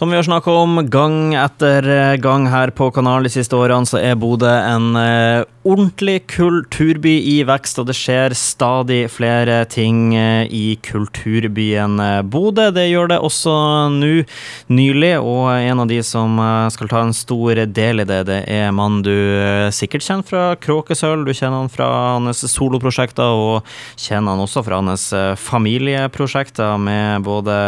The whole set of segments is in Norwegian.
Som vi har snakka om gang etter gang her på kanalen de siste årene, så er Bodø en eh, ordentlig kulturby i vekst, og det skjer stadig flere ting eh, i kulturbyen eh, Bodø. Det gjør det også nå nylig, og en av de som eh, skal ta en stor del i det, det er mannen du eh, sikkert kjenner fra Kråkesølv. Du kjenner han fra hans soloprosjekter, og kjenner han også fra hans eh, familieprosjekter med både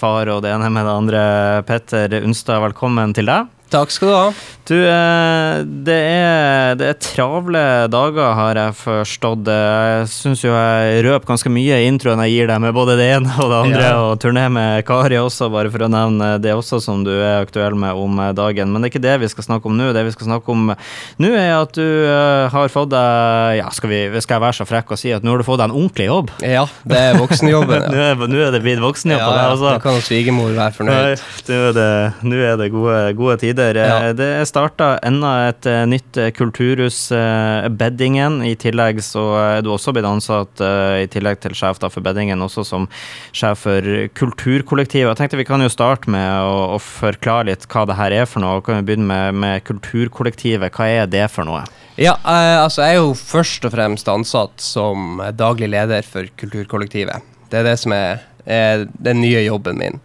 far og det ene med det andre. Petter Unstad, velkommen til deg. Takk skal du ha. Du, eh, det er, det er travle dager, har jeg forstått. Jeg syns jo jeg røper ganske mye i introen jeg gir deg, med både det ene og det andre, Ja. og turné med Kari også, bare for å nevne det også som du er aktuell med om dagen. Men det er ikke det vi skal snakke om nå. Det vi skal snakke om nå, er at du eh, har fått deg Ja, skal, vi, skal jeg være så frekk og si at nå har du fått deg en ordentlig jobb? Ja, det er voksenjobben. Nå er, nå er det blitt voksenjobb Ja, deg altså. også. kan svigermor være fornøyd. Nå er det, nå er det gode, gode tider. Ja. Eh, Det starta enda et eh, nytt eh, kulturhus, eh, Beddingen. I tillegg så er du også blitt ansatt, i tillegg til sjef for Beddingen, også som sjef for Kulturkollektivet. Jeg tenkte vi kan jo starte med å, å forklare litt hva det her er for noe. Kan vi begynne med, med Kulturkollektivet? Hva er det for noe? Ja, altså jeg er jo først og fremst ansatt som daglig leder for Kulturkollektivet. Det er det som er, er den nye jobben min.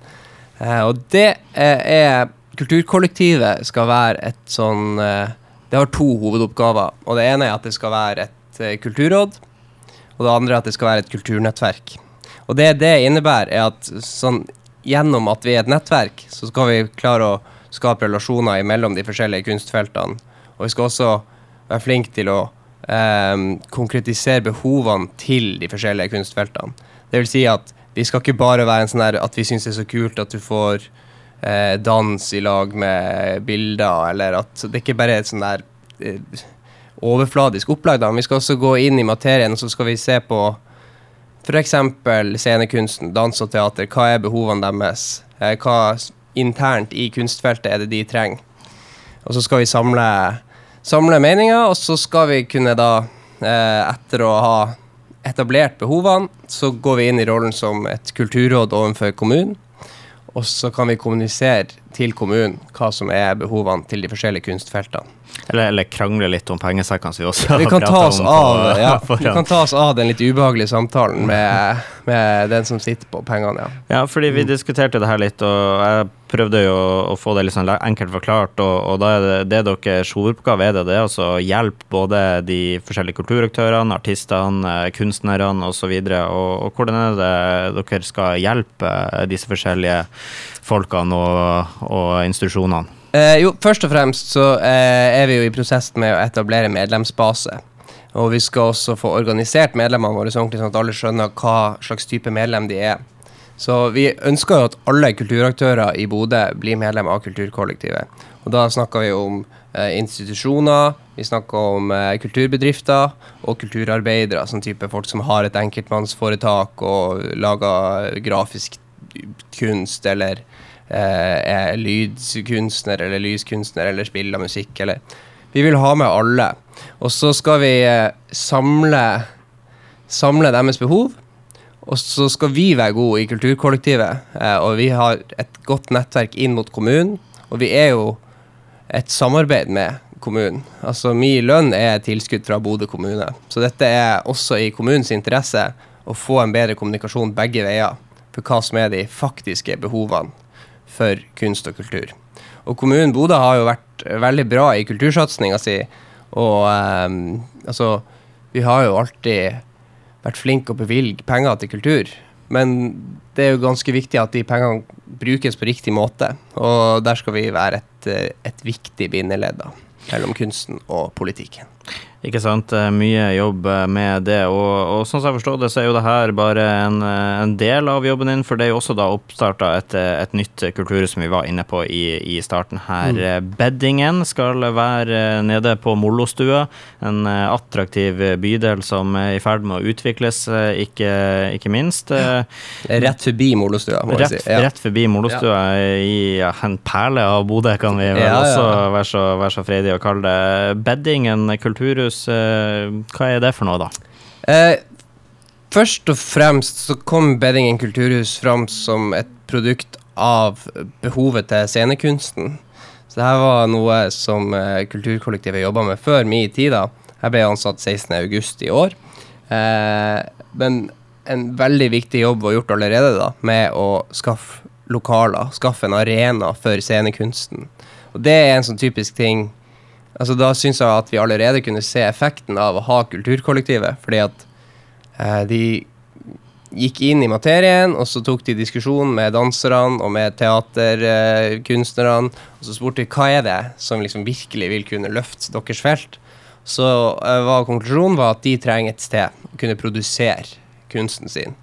Og det er Kulturkollektivet skal være et sånn eh, Det har to hovedoppgaver. Og det ene er at det skal være et eh, kulturråd. Og det andre er at det skal være et kulturnettverk. Og det det innebærer, er at sånn, gjennom at vi er et nettverk, så skal vi klare å skape relasjoner mellom de forskjellige kunstfeltene. Og vi skal også være flinke til å eh, konkretisere behovene til de forskjellige kunstfeltene. Det vil si at vi skal ikke bare være en sånn der at vi syns det er så kult at du får eh, dans i lag med bilder, eller at det ikke bare er et sånn der eh, overfladisk opplag, da. Vi skal også gå inn i materien, og så skal vi se på f.eks. scenekunsten, dans og teater. Hva er behovene deres? Eh, hva internt i kunstfeltet er det de trenger? Og så skal vi samle, samle meninger, og så skal vi kunne da, eh, etter å ha etablert behovene, så går vi inn i rollen som et kulturråd overfor kommunen. Og så kan vi kommunisere til kommunen hva som er behovene til de forskjellige kunstfeltene. Eller, eller krangle litt om pengesekkene, som vi også Vi kan, ta oss om på ja, vi kan ta oss av den litt ubehagelige samtalen med, med den som sitter på pengene, ja. Ja, fordi vi diskuterte det her litt, og jeg prøvde jo å få det litt sånn enkelt forklart. Og, og da er det, det deres hovedoppgave er det, det altså hjelpe både de forskjellige kulturaktørene, artistene, eh, kunstnerne osv. Og, og hvordan er det dere skal hjelpe disse forskjellige folkene og, og institusjonene? Eh, jo, først og fremst så eh, er vi jo i prosess med å etablere medlemsbase. Og vi skal også få organisert medlemmene våre ordentlig, sånn at alle skjønner hva slags type medlem de er. Så vi ønsker jo at alle kulturaktører i Bodø blir medlem av kulturkollektivet. Og da snakker vi om eh, institusjoner, vi snakker om eh, kulturbedrifter og kulturarbeidere. Sånn type folk som har et enkeltmannsforetak og lager grafisk kunst eller er lydkunstner eller lyskunstner eller spiller musikk eller Vi vil ha med alle. Og så skal vi eh, samle, samle deres behov. Og så skal vi være gode i kulturkollektivet. Eh, og vi har et godt nettverk inn mot kommunen. Og vi er jo et samarbeid med kommunen. Altså Min lønn er tilskudd fra Bodø kommune. Så dette er også i kommunens interesse å få en bedre kommunikasjon begge veier for hva som er de faktiske behovene for kunst og kultur. Og kommunen Bodø har jo vært veldig bra i kultursatsinga si. Og um, altså Vi har jo alltid vært flinke å bevilge penger til kultur. Men det er jo ganske viktig at de pengene brukes på riktig måte. Og der skal vi være et, eh, et viktig bindeledd mellom kunsten og politikken. Ikke sant. Eh, Mye jobb eh, med det. Og, og sånn som jeg forstår det, så er jo det her bare en, eh, en del av jobben din, for det er jo også da oppstarta et, et nytt kulturhus som vi var inne på i, i starten her. Mm. Beddingen skal være nede på Mollostua, en attraktiv bydel som er i ferd med å utvikles, ikke, ikke minst. Rett forbi Mollostua, må Rett, jeg si. Ja. rett forbi Mollostua, i ja, en perle av Bodø, kan vi vel også være så, være så freidige å kalle det. Beddingen kulturhus, eh, hva er det for noe, da? Eh, først og fremst så kom Beddingen kulturhus fram som et produkt av behovet til scenekunsten. Så det her var noe som eh, kulturkollektivet jobba med før min tid. da. Jeg ble ansatt 16.8 i år. Eh, men en veldig viktig jobb var gjort allerede da, med å skaffe lokaler, skaffe en arena for scenekunsten. Og det er en sånn typisk ting Altså Da syns jeg at vi allerede kunne se effekten av å ha kulturkollektivet. Fordi at eh, de gikk inn i materien, og så tok de diskusjon med danserne og med teaterkunstnerne. og så spurte de hva er det som liksom virkelig vil kunne løfte deres felt. Så eh, var konklusjonen var at de trenger et sted å kunne produsere kunsten sin.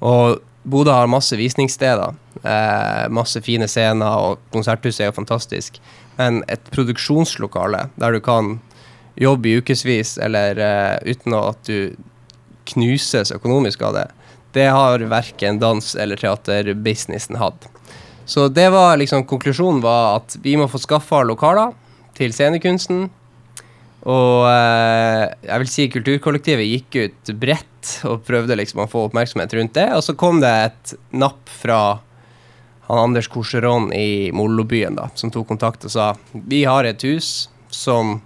Og Bodø har masse visningssteder, Eh, masse fine scener, og konserthuset er jo fantastisk. Men et produksjonslokale der du kan jobbe i ukevis eller uh, uten at du knuses økonomisk av det, det har verken dans- eller teaterbusinessen hatt. Så det var liksom konklusjonen var at vi må få skaffa lokaler til scenekunsten. Og eh, jeg vil si kulturkollektivet gikk ut bredt og prøvde liksom å få oppmerksomhet rundt det. Og så kom det et napp fra han Anders Korseron i Mollobyen, da, som tok kontakt og sa vi har et hus som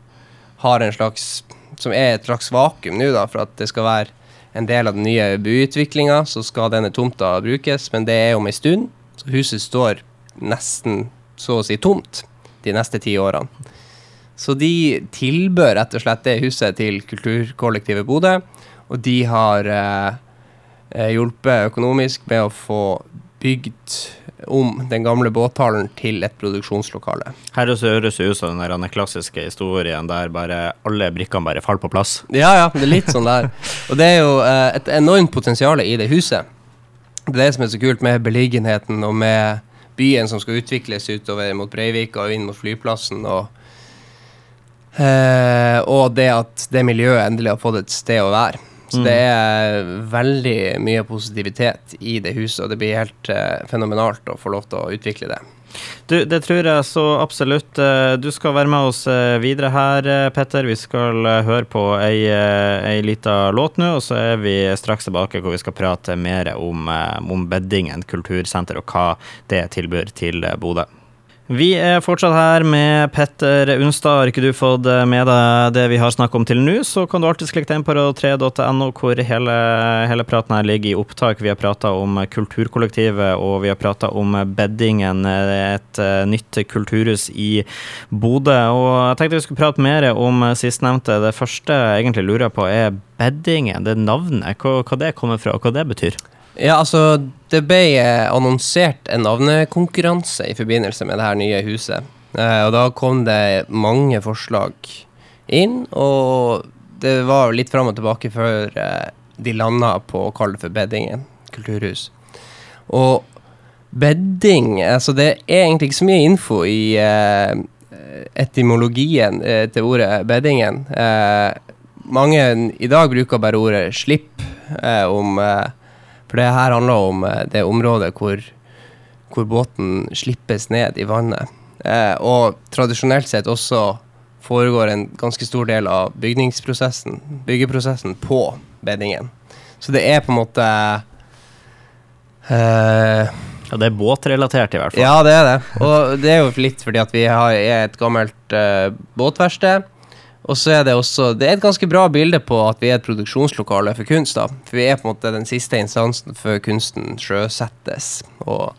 har en slags som er et slags vakuum nå, da, for at det skal være en del av den nye byutviklinga, så skal denne tomta brukes, men det er om ei stund. Så huset står nesten så å si tomt de neste ti årene. Så de tilbør rett og slett det huset til kulturkollektivet Bodø, og de har eh, eh hjulpet økonomisk med å få bygd om den gamle båthallen til et produksjonslokale. Her høres det ut som den klassiske historien der bare alle brikkene bare faller på plass. Ja, ja, det er litt sånn der. Og det er jo eh, et enormt potensial i det huset. Det er det som er så kult med beliggenheten og med byen som skal utvikles utover mot Breivika og inn mot flyplassen. og Uh, og det at det miljøet endelig har fått et sted å være. Så mm. det er veldig mye positivitet i det huset, og det blir helt uh, fenomenalt å få lov til å utvikle det. Du, det tror jeg så absolutt. Eh, du skal være med oss eh, videre her, Petter. Vi skal høre på ei, ei lita låt nå, og så er vi straks tilbake hvor vi skal prate mer om, om Beddingen kultursenter og hva det tilbyr til Bodø. Vi er fortsatt her med Petter Unstad. Har ikke du fått med deg det vi har snakket om til nå, så kan du alltid klikke deg inn på radio3.no, hvor hele, hele, praten her ligger i opptak. Vi har prata om Kulturkollektivet, og vi har prata om Beddingen, et eh, nytt kulturhus i Bodø. Og jeg tenkte vi skulle prate mer om sistnevnte. Det første jeg egentlig lurer på, er Beddingen, det navnet. Hva, hva det kommer fra, og hva det betyr? Ja, altså Det ble eh, annonsert en navnekonkurranse i forbindelse med det her nye huset. Eh, og da kom det mange forslag inn, og det var litt fram og tilbake før eh, de landa på å kalle det for Beddingen kulturhus. Og bedding Altså, det er egentlig ikke så mye info i eh, etymologien eh, til ordet beddingen. Eh, mange i dag bruker bare ordet slipp om for det her handler om eh, det området hvor, hvor båten slippes ned i vannet. Eh, og tradisjonelt sett også foregår en ganske stor del av bygningsprosessen, byggeprosessen på beddingen. Så det er på en måte eh, ja, Det er båtrelatert, i hvert fall. Ja, det er det. Og det er jo litt fordi at vi har, er et gammelt eh, båtverksted. Og så er det også Det er et ganske bra bilde på at vi er et produksjonslokale for kunst. da. For vi er på en måte den siste instansen før kunsten sjøsettes og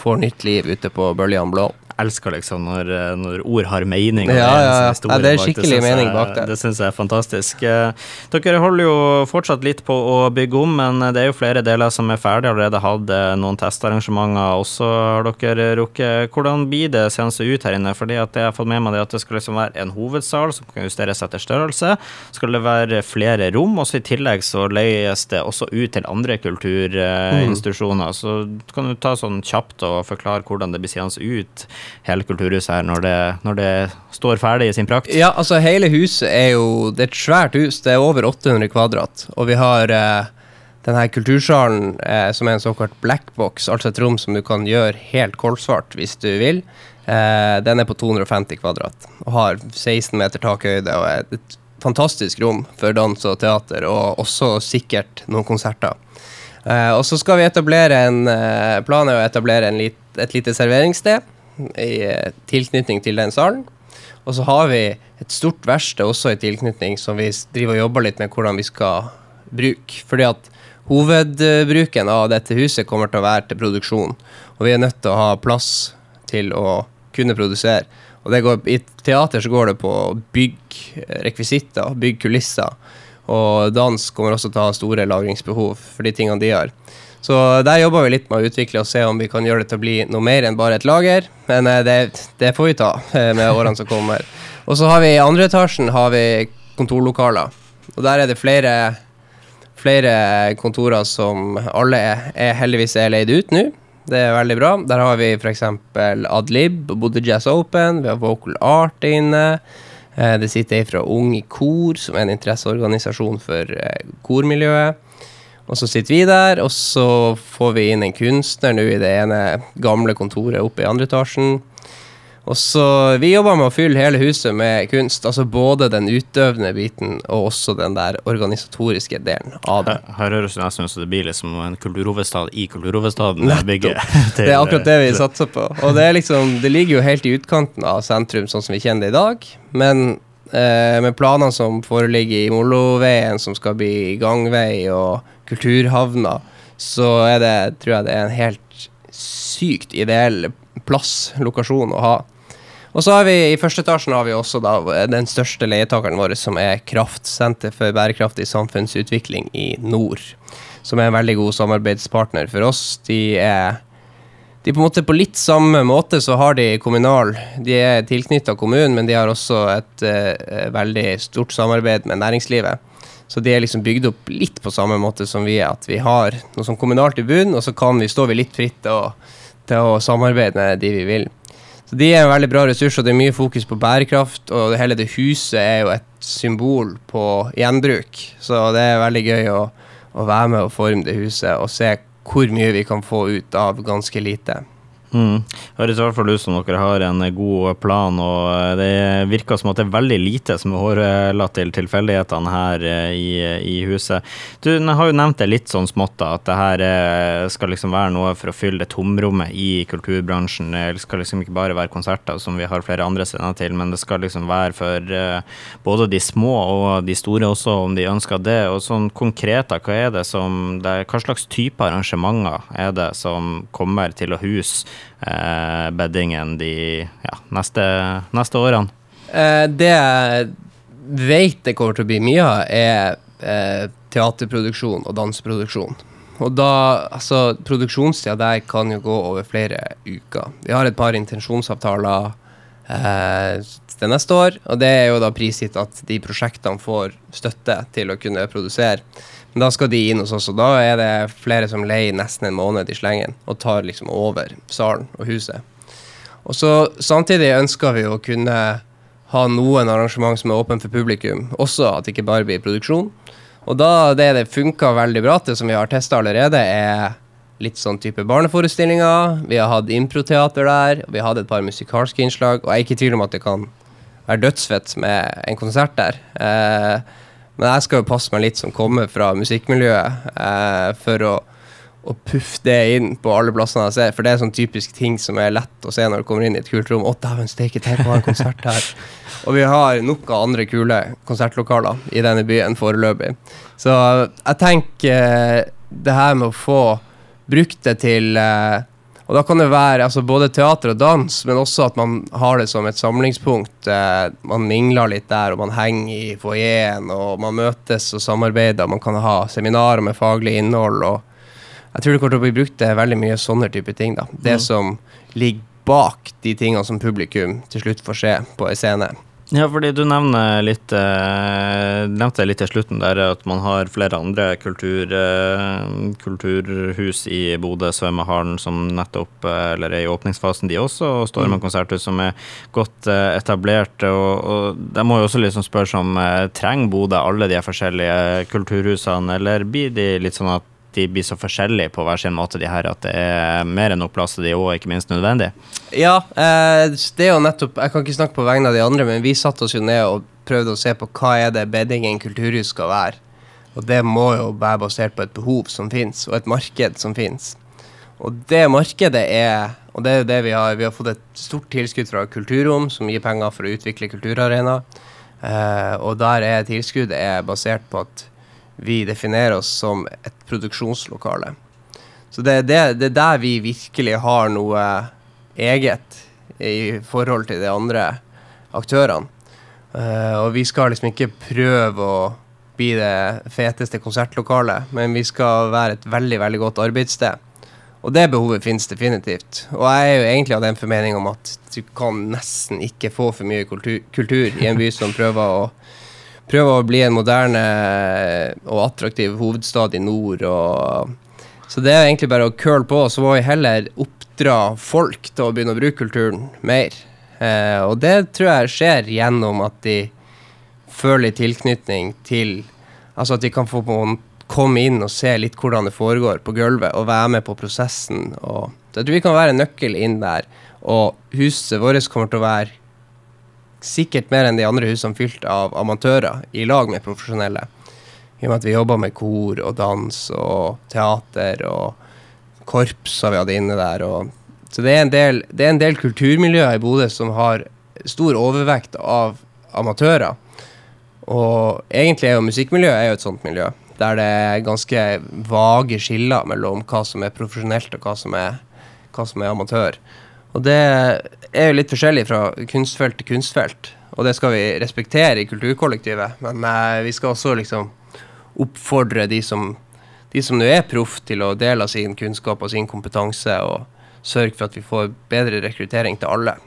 får nytt liv ute på bølgene blå elsker liksom når, eh, når, ord har mening. Ja, ja, ja. det er skikkelig bak. mening bak det. Det syns jeg er fantastisk. Eh, dere holder jo fortsatt litt på å bygge om, men det er jo flere deler som er ferdige. Allerede hatt eh, noen testarrangementer også, har dere rukket. Hvordan blir det seanse ut her inne? Fordi at jeg har fått med meg det at det skal liksom være en hovedsal som kan justeres etter størrelse. Skal det være flere rom, Også i tillegg så leies det også ut til andre kulturinstitusjoner. Mm. Så kan du ta sånn kjapt og forklare hvordan det blir seende ut hele kulturhuset her når det, når det, står ferdig i sin prakt? Ja, altså hele huset er jo Det er et svært hus. Det er over 800 kvadrat. Og vi har eh, denne kultursalen eh, som er en såkalt blackbox, altså et rom som du kan gjøre helt kolsvart hvis du vil. Eh, den er på 250 kvadrat og har 16 meter takhøyde og er et fantastisk rom for dans og teater, og også sikkert noen konserter. Eh, og så skal vi etablere en uh, plan er å etablere en litt et lite serveringssted i eh, tilknytning til den salen. Og så har vi et stort verksted også i tilknytning som vi driver og jobber litt med hvordan vi skal bruke. Fordi at hovedbruken av dette huset kommer til å være til produksjon. Og vi er nødt til å ha plass til å kunne produsere. Og går, I teater så går det på bygg rekvisitter, bygge kulisser. Og dans kommer også til å ha store lagringsbehov for de tingene de har. Så der jobber vi litt med å utvikle og se om vi kan gjøre det til å bli noe mer enn bare et lager. Men eh, det, det får vi ta eh, med årene som kommer. Og så har vi i andre etasjen har vi kontorlokaler. Og der er det flere, flere kontorer som alle er, er heldigvis er leid ut nå. Det er veldig bra. Der har vi f.eks. Adlib, Bodø Jazz Open, vi har Vocal Art inne. Eh, det sitter ei fra Ung i Kor, som er en interesseorganisasjon for kormiljøet. Og så sitter vi der, og så får vi inn en kunstner nå i det ene gamle kontoret oppe i andre etasjen. Og så Vi jobber med å fylle hele huset med kunst. Altså både den utøvende biten og også den der organisatoriske delen av det. Her, her høres det nesten ut som det blir liksom en kulturhovedstad i kulturhovedstaden. det er akkurat det vi satser på. Og det, liksom, det ligger jo helt i utkanten av sentrum, sånn som vi kjenner det i dag. Men eh, med planene som foreligger i Molloveien, som skal bli gangvei, og kulturhavna, så er det, tror jeg det er en helt sykt ideell plass, lokasjon, å ha. Og så har vi i første etasjen har vi også da den største leietakeren vår, som er Kraftsenter for bærekraftig samfunnsutvikling i nord. Som er en veldig god samarbeidspartner for oss. De er de på på litt samme måte så har de kommunal De er tilknytta kommunen, men de har også et uh, veldig stort samarbeid med næringslivet. Så de er liksom bygd opp litt på samme måte som vi er. At vi har noe som kommunalt i bunnen, og så kan vi, stå vi litt fritt å, til å samarbeide med de vi vil. Så De er en veldig bra ressurs, og det er mye fokus på bærekraft. Og hele det huset er jo et symbol på gjenbruk. Så det er veldig gøy å, å være med og forme det huset og se hvor mye vi kan få ut av ganske lite. Mm. Høres i hvert fall ut som dere har en god plan, og det virker som at det er veldig lite som er overlatt til tilfeldighetene her eh, i, i, huset. Du har jo nevnt det litt sånn smått, at det her eh, skal liksom være noe for å fylle det tomrommet i kulturbransjen. Det skal liksom ikke bare være konserter som vi har flere andre scener til, men det skal liksom være for eh, både de små og de store også, om de ønsker det. Og sånn konkret, hva er det som det, Hva slags type arrangementer er det som kommer til å huse eh, beddingen de ja, neste, neste, årene? Eh, det jeg vet det kommer til å bli mye av, er eh, teaterproduksjon og danseproduksjon. Og da, altså Produksjonstida der kan jo gå over flere uker. Vi har et par intensjonsavtaler eh, til neste år, og det er jo da prisgitt at de prosjektene får støtte til å kunne produsere. Men da skal de inn hos oss, og da er det flere som leier nesten en måned i slengen og tar liksom over salen og huset. Og så Samtidig ønsker vi å kunne ha noen arrangement som er åpne for publikum, også at det ikke bare blir produksjon. Og da det det funka veldig bra til, som vi har testa allerede, er litt sånn type barneforestillinger. Vi har hatt improteater der, vi har hatt et par musikalske innslag. Og jeg er ikke i tvil om at det kan være dødsfett med en konsert der. Eh, men jeg skal jo passe meg litt som kommer fra musikkmiljøet, eh, for å, å puffe det inn på alle plassene jeg ser. For det er sånn typisk ting som er lett å se når du kommer inn i et kult rom. Å, dæven steike, tenk å ha en konsert her. Og vi har nok av andre kule konsertlokaler i denne byen foreløpig. Så jeg tenker eh, det her med å få brukt det til eh, og da kan det være altså, både teater og dans, men også at man har det som et samlingspunkt. Eh, man mingler litt der, og man henger i foajeen, og man møtes og samarbeider. Man kan ha seminarer med faglig innhold. og Jeg tror det kommer til å bli brukt det veldig mye sånne type ting. da. Det mm. som ligger bak de tingene som publikum til slutt får se på en scene. Ja, fordi du nevner litt, eh, nevnte litt til slutten der at man har flere andre kultur, eh, kulturhus i Bodø, svømmehallen, som nettopp eh, eller er i åpningsfasen, de også, og Stormen mm. konserthus, som er godt etablert. Og, og de må jo også liksom spørre seg om trenger Bodø alle de forskjellige kulturhusene, eller blir de litt sånn at de blir så forskjellige på hver sin måte, de her, at det er mer enn nok plass til de og ikke minst nødvendig. Ja, eh, det er jo nettopp Jeg kan ikke snakke på vegne av de andre, men vi satte oss jo ned og prøvde å se på hva er det Beddingen kulturhus skal være. Og det må jo være basert på et behov som fins, og et marked som fins. Og det markedet er Og det er jo det vi har. Vi har fått et stort tilskudd fra Kulturrom, som gir penger for å utvikle kulturarena. Eh, og der er tilskuddet er basert på at vi definerer oss som et produksjonslokale. Så det, det, det er der vi virkelig har noe eget i forhold til de andre aktørene. Uh, og vi skal liksom ikke prøve å bli det feteste konsertlokalet, men vi skal være et veldig, veldig godt arbeidssted. Og det behovet finnes definitivt. Og jeg er jo egentlig av den formening om at du kan nesten ikke få for mye kultur, kultur i en by som prøver å, prøver å bli en moderne og attraktiv hovedstad i nord. Og, så det er egentlig bare å curle på, så må vi heller oppdra folk til å begynne å bruke kulturen mer. Eh, og det tror jeg skjer gjennom at de føler tilknytning til Altså at de kan få på komme inn og se litt hvordan det foregår på gulvet, og være med på prosessen. Og så jeg tror vi kan være en nøkkel inn der. Og huset vårt kommer til å være sikkert mer enn de andre husene fylt av amatører i lag med profesjonelle. I og med at vi jobba med kor og dans og teater og korps har vi hatt inne der. Så det er, del, det er en del kulturmiljøer i Bodø som har stor overvekt av amatører. Og egentlig er jo musikkmiljøet er jo et sånt miljø, der det er ganske vage skiller mellom hva som er profesjonelt og hva som er, hva som er amatør. Og det er jo litt forskjellig fra kunstfelt til kunstfelt, og det skal vi respektere i kulturkollektivet. Men eh, vi skal også liksom oppfordre de som nå er proff, til å dele av sin kunnskap og sin kompetanse, og sørge for at vi får bedre rekruttering til alle.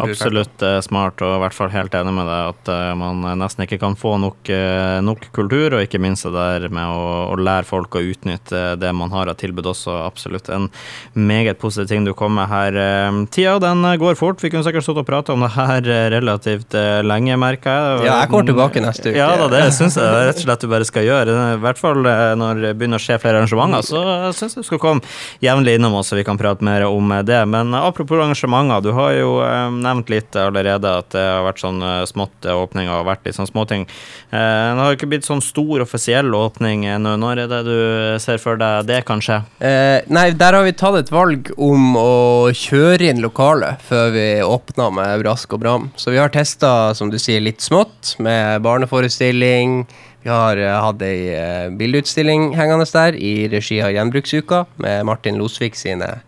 Absolutt eh, smart, og i hvert fall helt enig med deg at uh, man nesten ikke kan få nok, uh, nok, kultur, og ikke minst det der med å, å, lære folk å utnytte det man har av tilbud også. Absolutt en meget positiv ting du kom med her. Uh, tida den går fort. Vi kunne sikkert stått og prata om det her relativt lenge, merker jeg. Ja, jeg kommer tilbake neste uke. Ja da, det syns jeg rett og slett du bare skal gjøre. I hvert fall når det begynner å skje flere arrangementer, så syns jeg du skal komme jevnlig innom oss, så vi kan prate mer om det. Men apropos arrangementer, du har jo nevnt litt allerede at det har vært sånn eh, smått eh, åpning og vært litt sånn småting. Eh, det har ikke blitt sånn stor offisiell åpning ennå. Når er det du ser for deg det kan skje? Eh, nei, der har vi tatt et valg om å kjøre inn lokalet før vi åpner med brask og bram. Så vi har testa, som du sier, litt smått med barneforestilling. Vi har hatt ei bildeutstilling hengende der i regi av Gjenbruksuka med Martin Losvik sine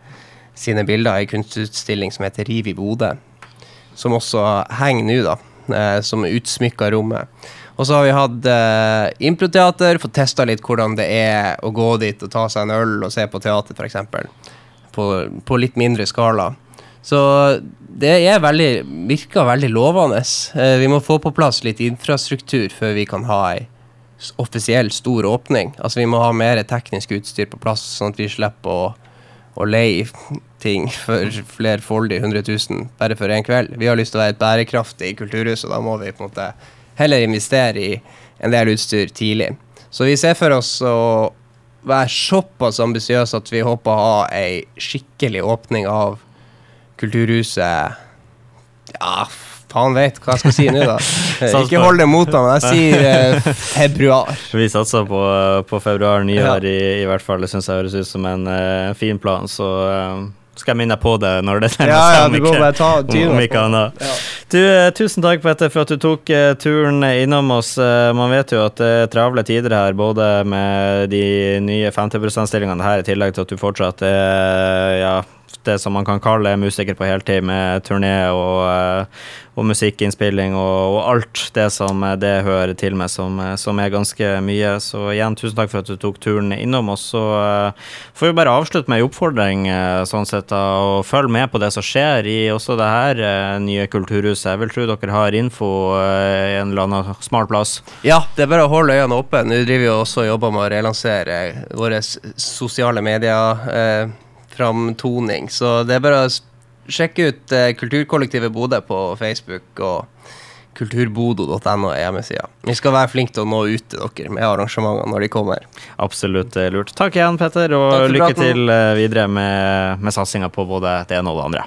sine bilder i kunstutstilling som heter Riv i Bodø som også henger nå, da. Eh, som utsmykker rommet. Og så har vi hatt eh, improteater, fått testa litt hvordan det er å gå dit og ta seg en øl og se på teater, f.eks. På, på litt mindre skala. Så det er veldig, virker veldig lovende. Eh, vi må få på plass litt infrastruktur før vi kan ha ei offisiell stor åpning. Altså Vi må ha mer teknisk utstyr på plass, sånn at vi slipper å å leie ting for flerfoldig 100 000 bare for én kveld. Vi har lyst til å være et bærekraftig kulturhus, og da må vi på en måte heller investere i en del utstyr tidlig. Så vi ser for oss å være såpass ambisiøse at vi håper å ha ei skikkelig åpning av Kulturhuset ja, faen vet hva jeg skal si nå, da. Ikke hold det mot ham, jeg sier eh, februar. Vi satser på, på februar, nyår ja. i, i, hvert fall. Det syns jeg høres ut som en uh, fin plan, så uh, skal jeg minne på det når det nærmer ja, ja, seg, om, ikke, om, om ikke annet. Ja. Du, uh, tusen takk Petter, for at du tok turen innom oss. man vet jo at det er travle tider her, både med de nye 50 %-stillingene her, i tillegg til at du fortsatt er ja, det som man kan kalle musiker på heltid, med turné og, eh, og musikkinnspilling og, og, alt det som det hører til med, som, som, er ganske mye. Så igjen, tusen takk for at du tok turen innom oss. Så får vi bare avslutte med en oppfordring, sånn sett, da, og følg med på det som skjer i også det her nye kulturhuset. Jeg vil tro dere har info i en eller annen smart plass. Ja, det er bare å holde øynene åpne. Nå driver vi også og jobber med å relansere våre sosiale medier framtoning. Så det er bare å sjekke ut uh, Kulturkollektivet Bodø på Facebook og kulturbodo.no er hjemmesida. Vi skal være flinke til å nå ut til dere med arrangementene når de kommer. Absolutt lurt. Takk igjen, Petter, og lykke til uh, videre med, med satsinga på både det ene og det andre.